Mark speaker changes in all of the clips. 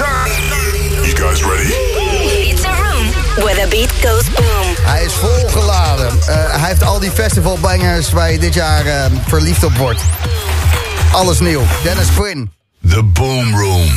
Speaker 1: You guys ready?
Speaker 2: It's a room where the beat goes boom.
Speaker 3: Hij is volgeladen. Uh, hij heeft al die festivalbangers waar je dit jaar uh, verliefd op wordt. Alles nieuw. Dennis Quinn.
Speaker 1: The Boom Room.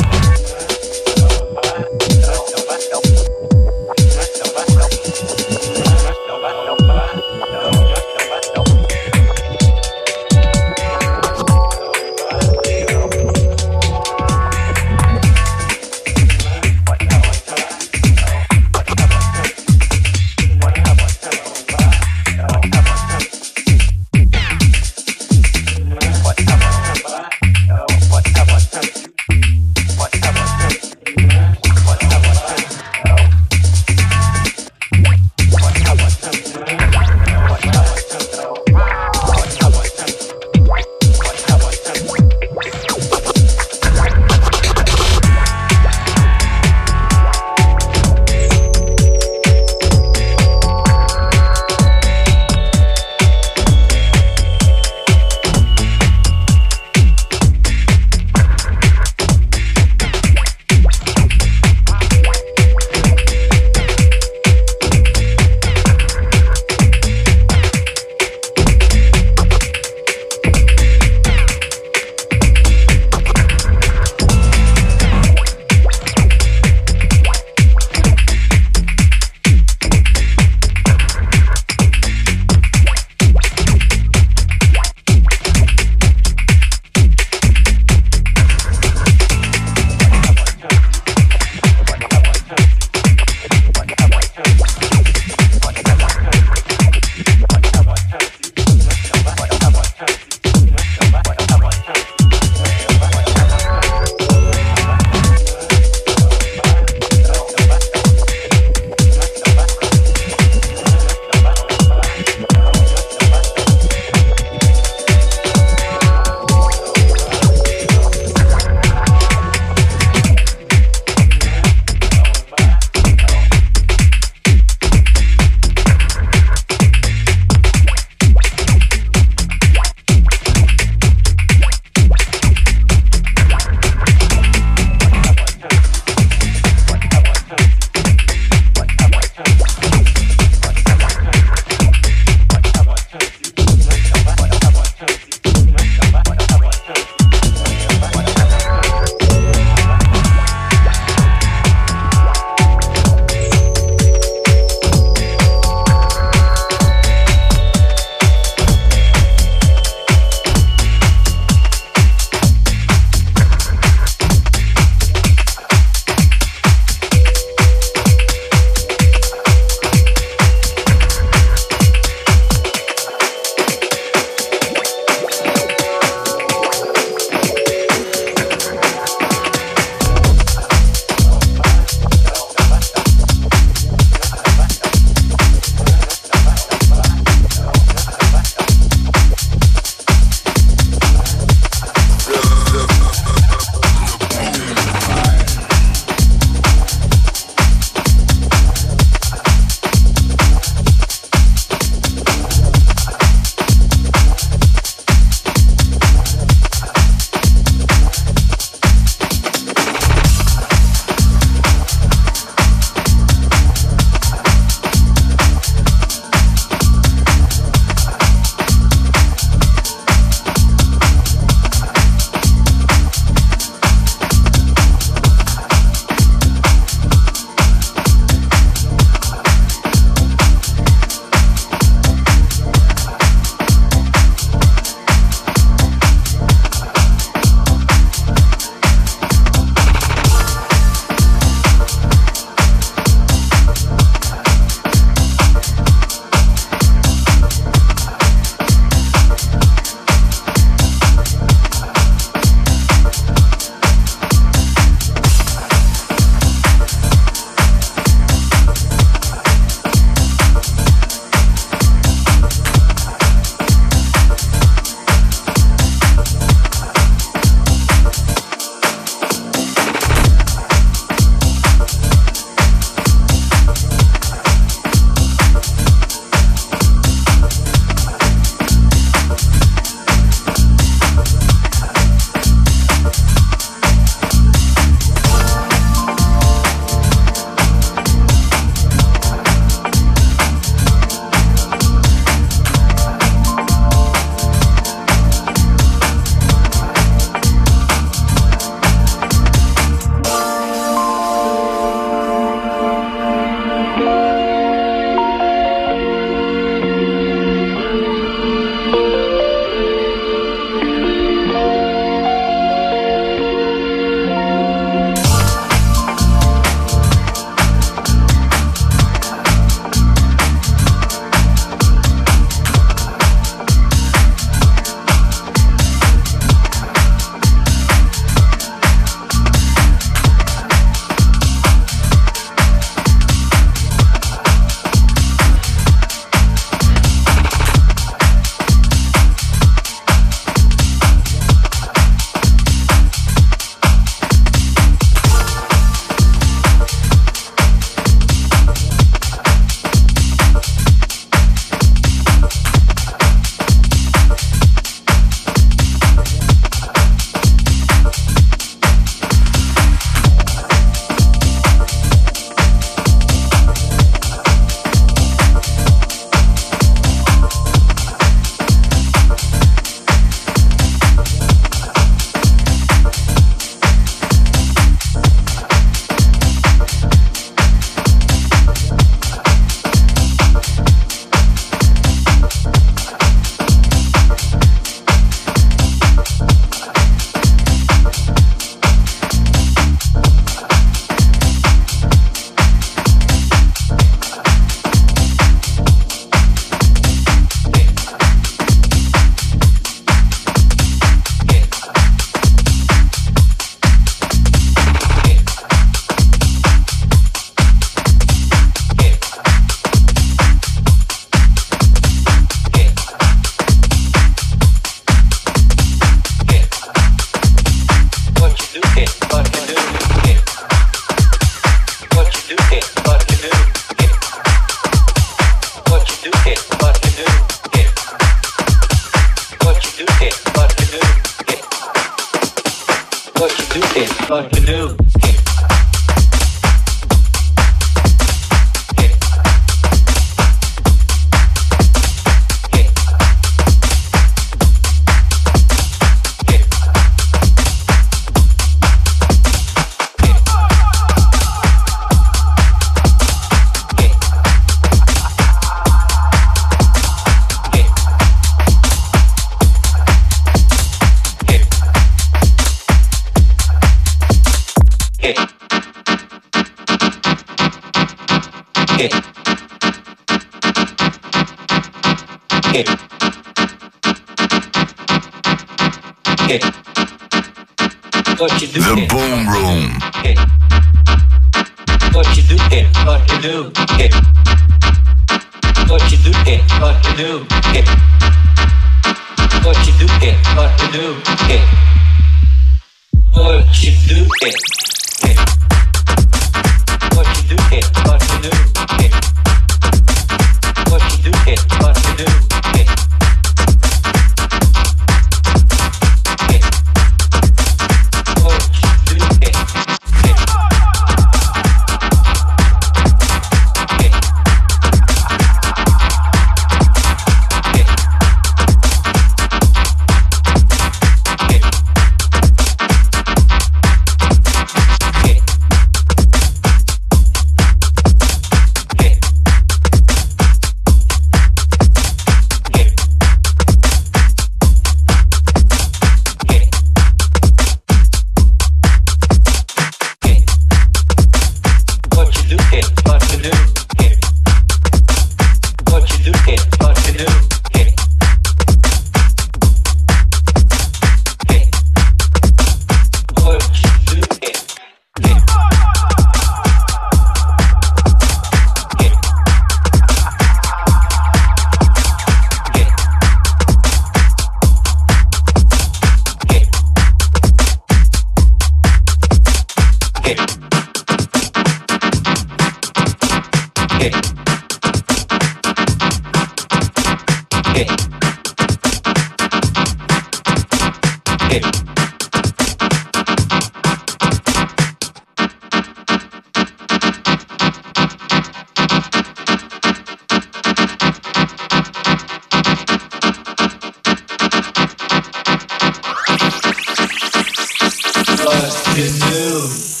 Speaker 4: What to do?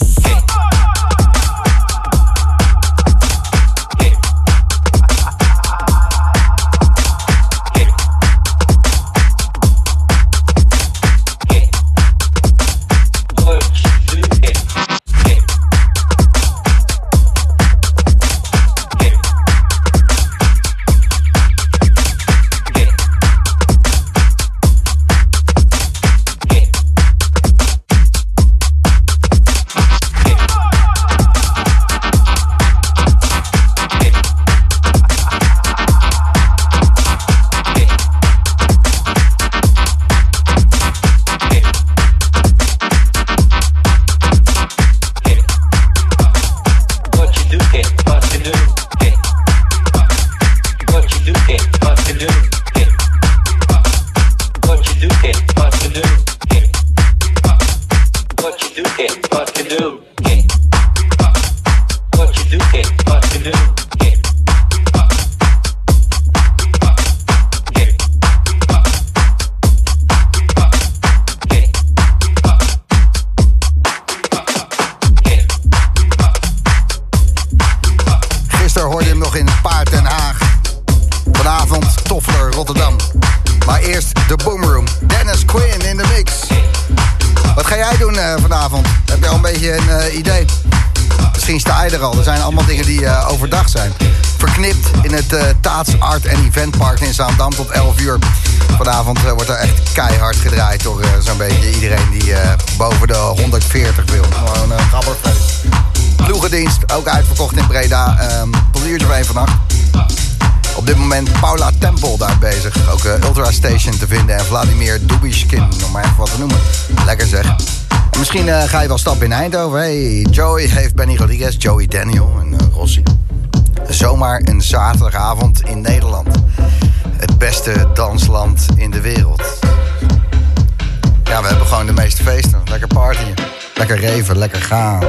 Speaker 3: Taats Art en Eventpark in Zaandam tot 11 uur. Vanavond eh, wordt er echt keihard gedraaid door eh, zo'n beetje iedereen die eh, boven de 140 wil. Gewoon een gabberfeest. Ploegendienst, ook uitverkocht in Breda. Ehm tot of één vannacht. Op dit moment Paula Tempel daar bezig. Ook Ultra Station te vinden. En Vladimir Dubishkin, om maar even wat te noemen. Lekker zeg. En misschien ga je wel stappen in Eindhoven. Hey, Joey heeft Benny Rodriguez, Joey Daniel en Rossi. Zomaar een zaterdagavond in Nederland. Het beste dansland in de wereld. Ja, we hebben gewoon de meeste feesten. Lekker partyen. Lekker reven, lekker gaan.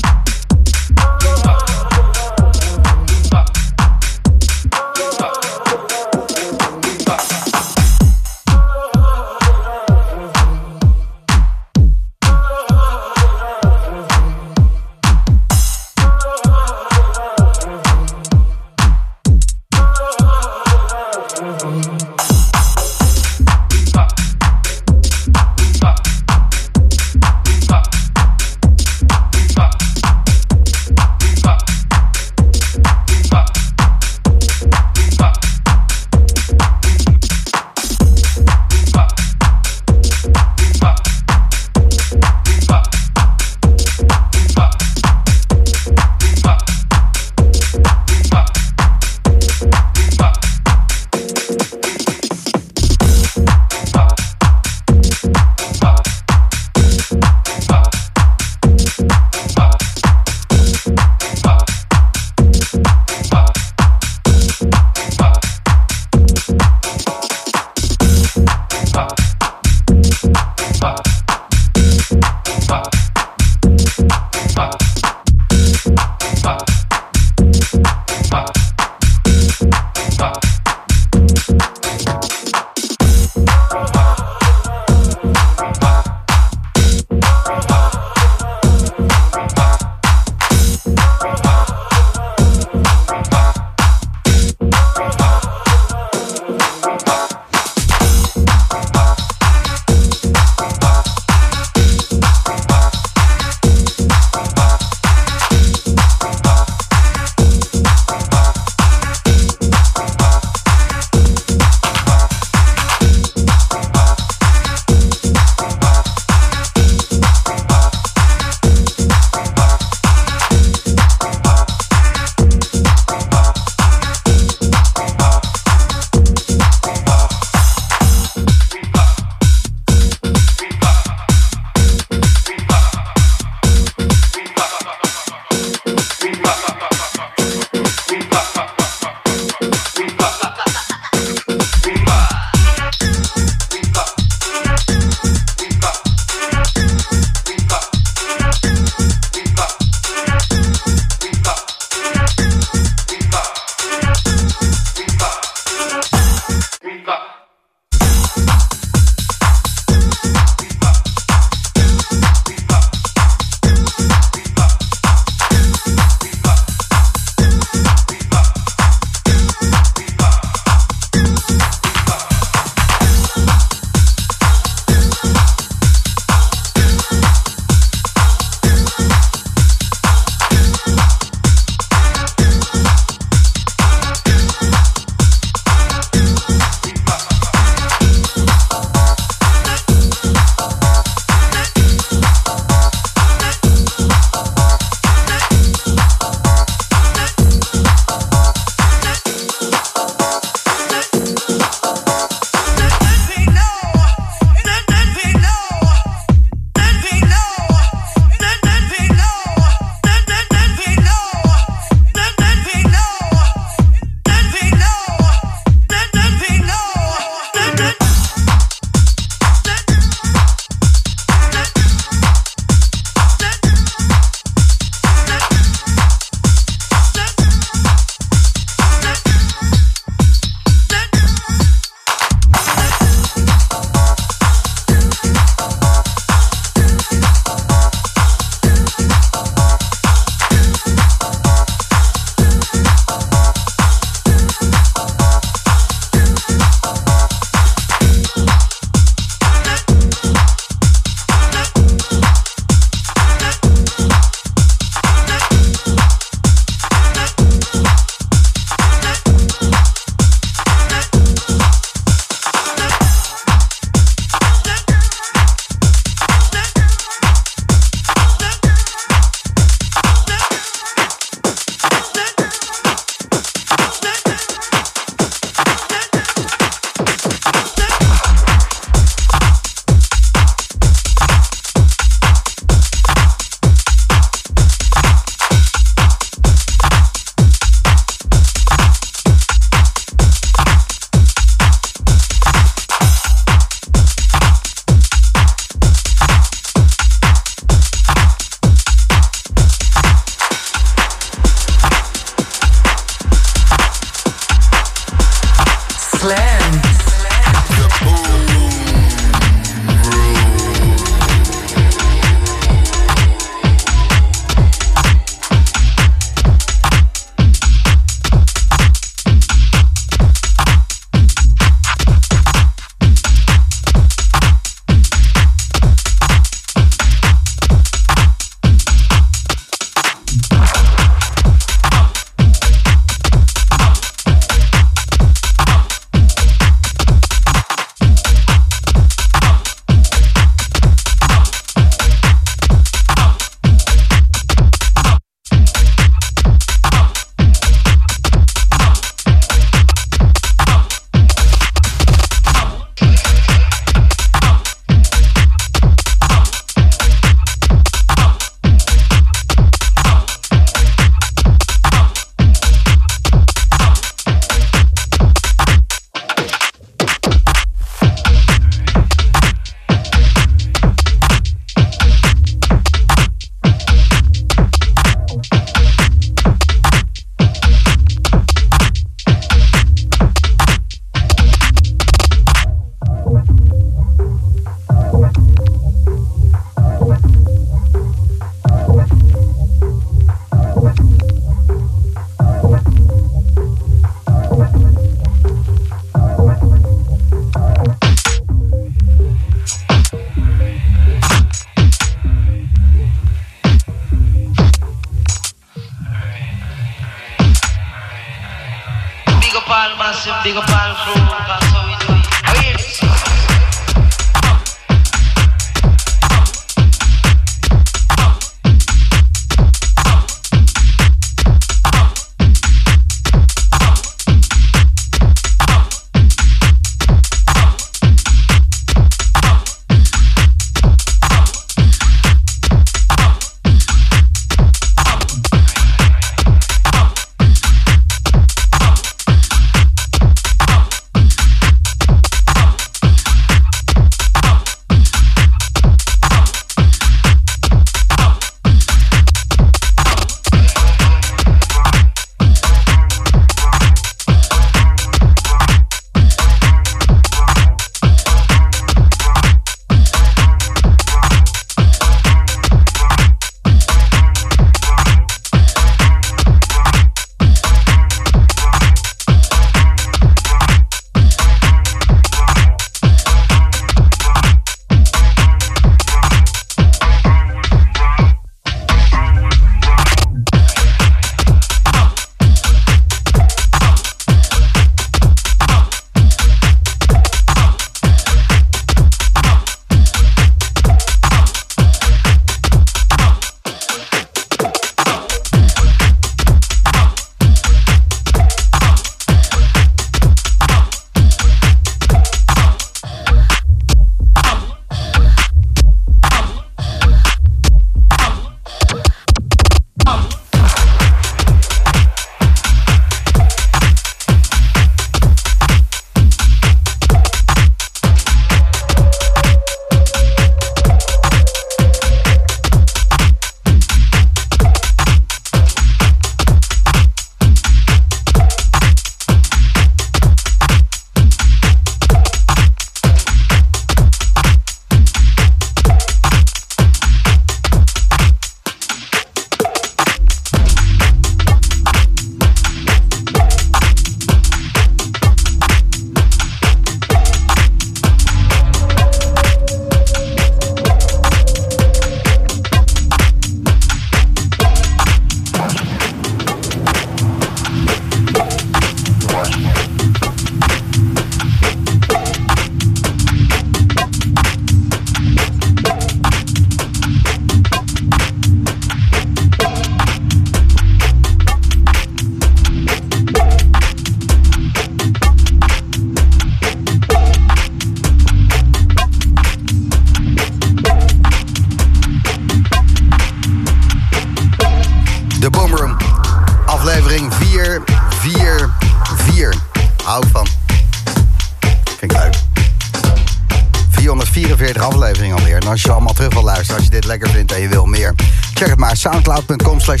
Speaker 3: 44 afleveringen alweer. En als je allemaal terug wil luisteren, als je dit lekker vindt en je wil meer... check het maar, soundcloud.com slash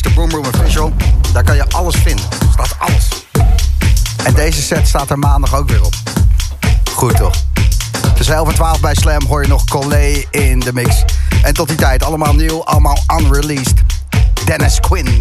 Speaker 3: Official. Daar kan je alles vinden. Er staat alles. En deze set staat er maandag ook weer op. Goed toch? Tussen 11 en 12 bij Slam hoor je nog Collé in de mix. En tot die tijd allemaal nieuw, allemaal unreleased. Dennis Quinn.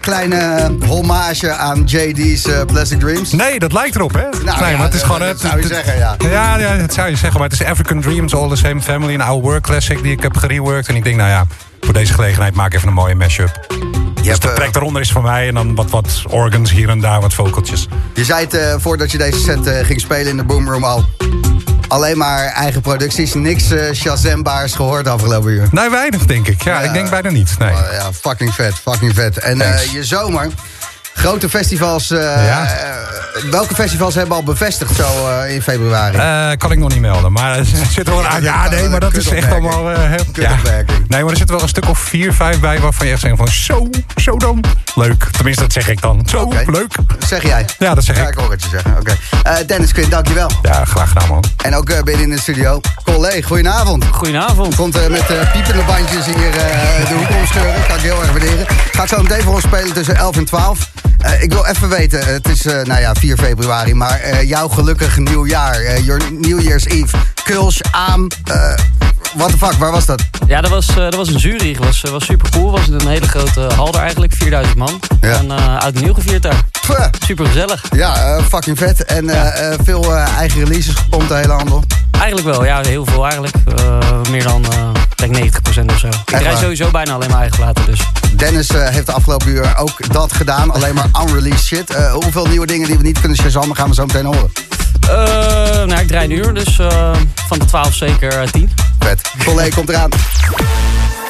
Speaker 3: Kleine hommage aan JD's eh, Plastic Dreams?
Speaker 5: Nee, dat lijkt erop, hè? nee,
Speaker 3: ja,
Speaker 5: maar het is gewoon...
Speaker 3: dat
Speaker 5: het-
Speaker 3: zou je
Speaker 5: het-
Speaker 3: zeggen, ja.
Speaker 5: Ja, ja, dat zou je zeggen. Maar het is African Dreams, All the Same Family. Een oude work classic die ik heb gereworked. En ik denk, nou ja, voor deze gelegenheid maak ik even een mooie mashup.
Speaker 3: Je,
Speaker 5: Dus de
Speaker 3: eh,
Speaker 5: track eronder is van mij. En dan wat, wat organs hier en daar, wat vocaltjes.
Speaker 3: je zei het eh, voordat je deze set eh, ging spelen in de boomroom al. Alleen maar eigen producties, niks eh Shazambaars gehoord afgelopen uur.
Speaker 5: Nee, weinig denk ik. Ja,
Speaker 3: Ja.
Speaker 5: ik denk bijna niet. Nee.
Speaker 3: Oh, ja, fucking vet, fucking vet. En eh, je zomer, grote festivals. eh,
Speaker 5: Ja.
Speaker 3: eh, welke festivals hebben al bevestigd zo eh, in februari?
Speaker 5: Eh, kan ik nog niet melden. Maar er zit er wel aan. Ja, nee, maar dat is echt allemaal. ja. Nee, maar er zitten wel een stuk of vier, vijf bij waarvan je echt zegt van zo, zo dan. Leuk. Tenminste, dat zeg ik dan. Zo, leuk.
Speaker 3: Zeg jij?
Speaker 5: Ja, dat zeg
Speaker 3: Ja,
Speaker 5: ik.
Speaker 3: ik hoor het je zeggen. Oké. Eh, Dennis Quinn, dankjewel.
Speaker 5: Ja, graag gedaan, man.
Speaker 3: En ook binnen in de studio, Collé, goedenavond.
Speaker 6: Goedenavond.
Speaker 3: Komt eh, met eh, piepende bandjes hier eh, de hoek omscheuren. Kan ik heel erg waarderen. Gaat zo meteen voor ons spelen tussen 11 en 12. Eh, ik wil even weten, het is eh, nou ja, 4 februari, maar eh, jouw gelukkig nieuwjaar. your New Year's Eve. Kuls, Aam, what the fuck, waar was dat?
Speaker 6: Ja, dat was, dat was in Zurich. Dat was, was super cool. was in een hele grote hal daar eigenlijk. 4000 man.
Speaker 3: Ja.
Speaker 6: En en nieuw gevierd daar. Super gezellig.
Speaker 3: Ja, fucking vet. En veel eigen releases gepompt, de hele handel.
Speaker 6: Eigenlijk wel. Ja, heel veel eigenlijk. Eh, meer dan eh, denk 90% of zo. Ik
Speaker 3: waar?
Speaker 6: rij sowieso bijna alleen maar eigen platen. Dus.
Speaker 3: Dennis eh, heeft de afgelopen uur ook dat gedaan. Alleen maar unreleased shit. Hoeveel nieuwe dingen die we niet kunnen shazammen gaan we zo meteen horen.
Speaker 6: Eh, nou, ik draai een uur. Dus van de 12 zeker eh, 10.
Speaker 3: Vet. Collé komt eraan.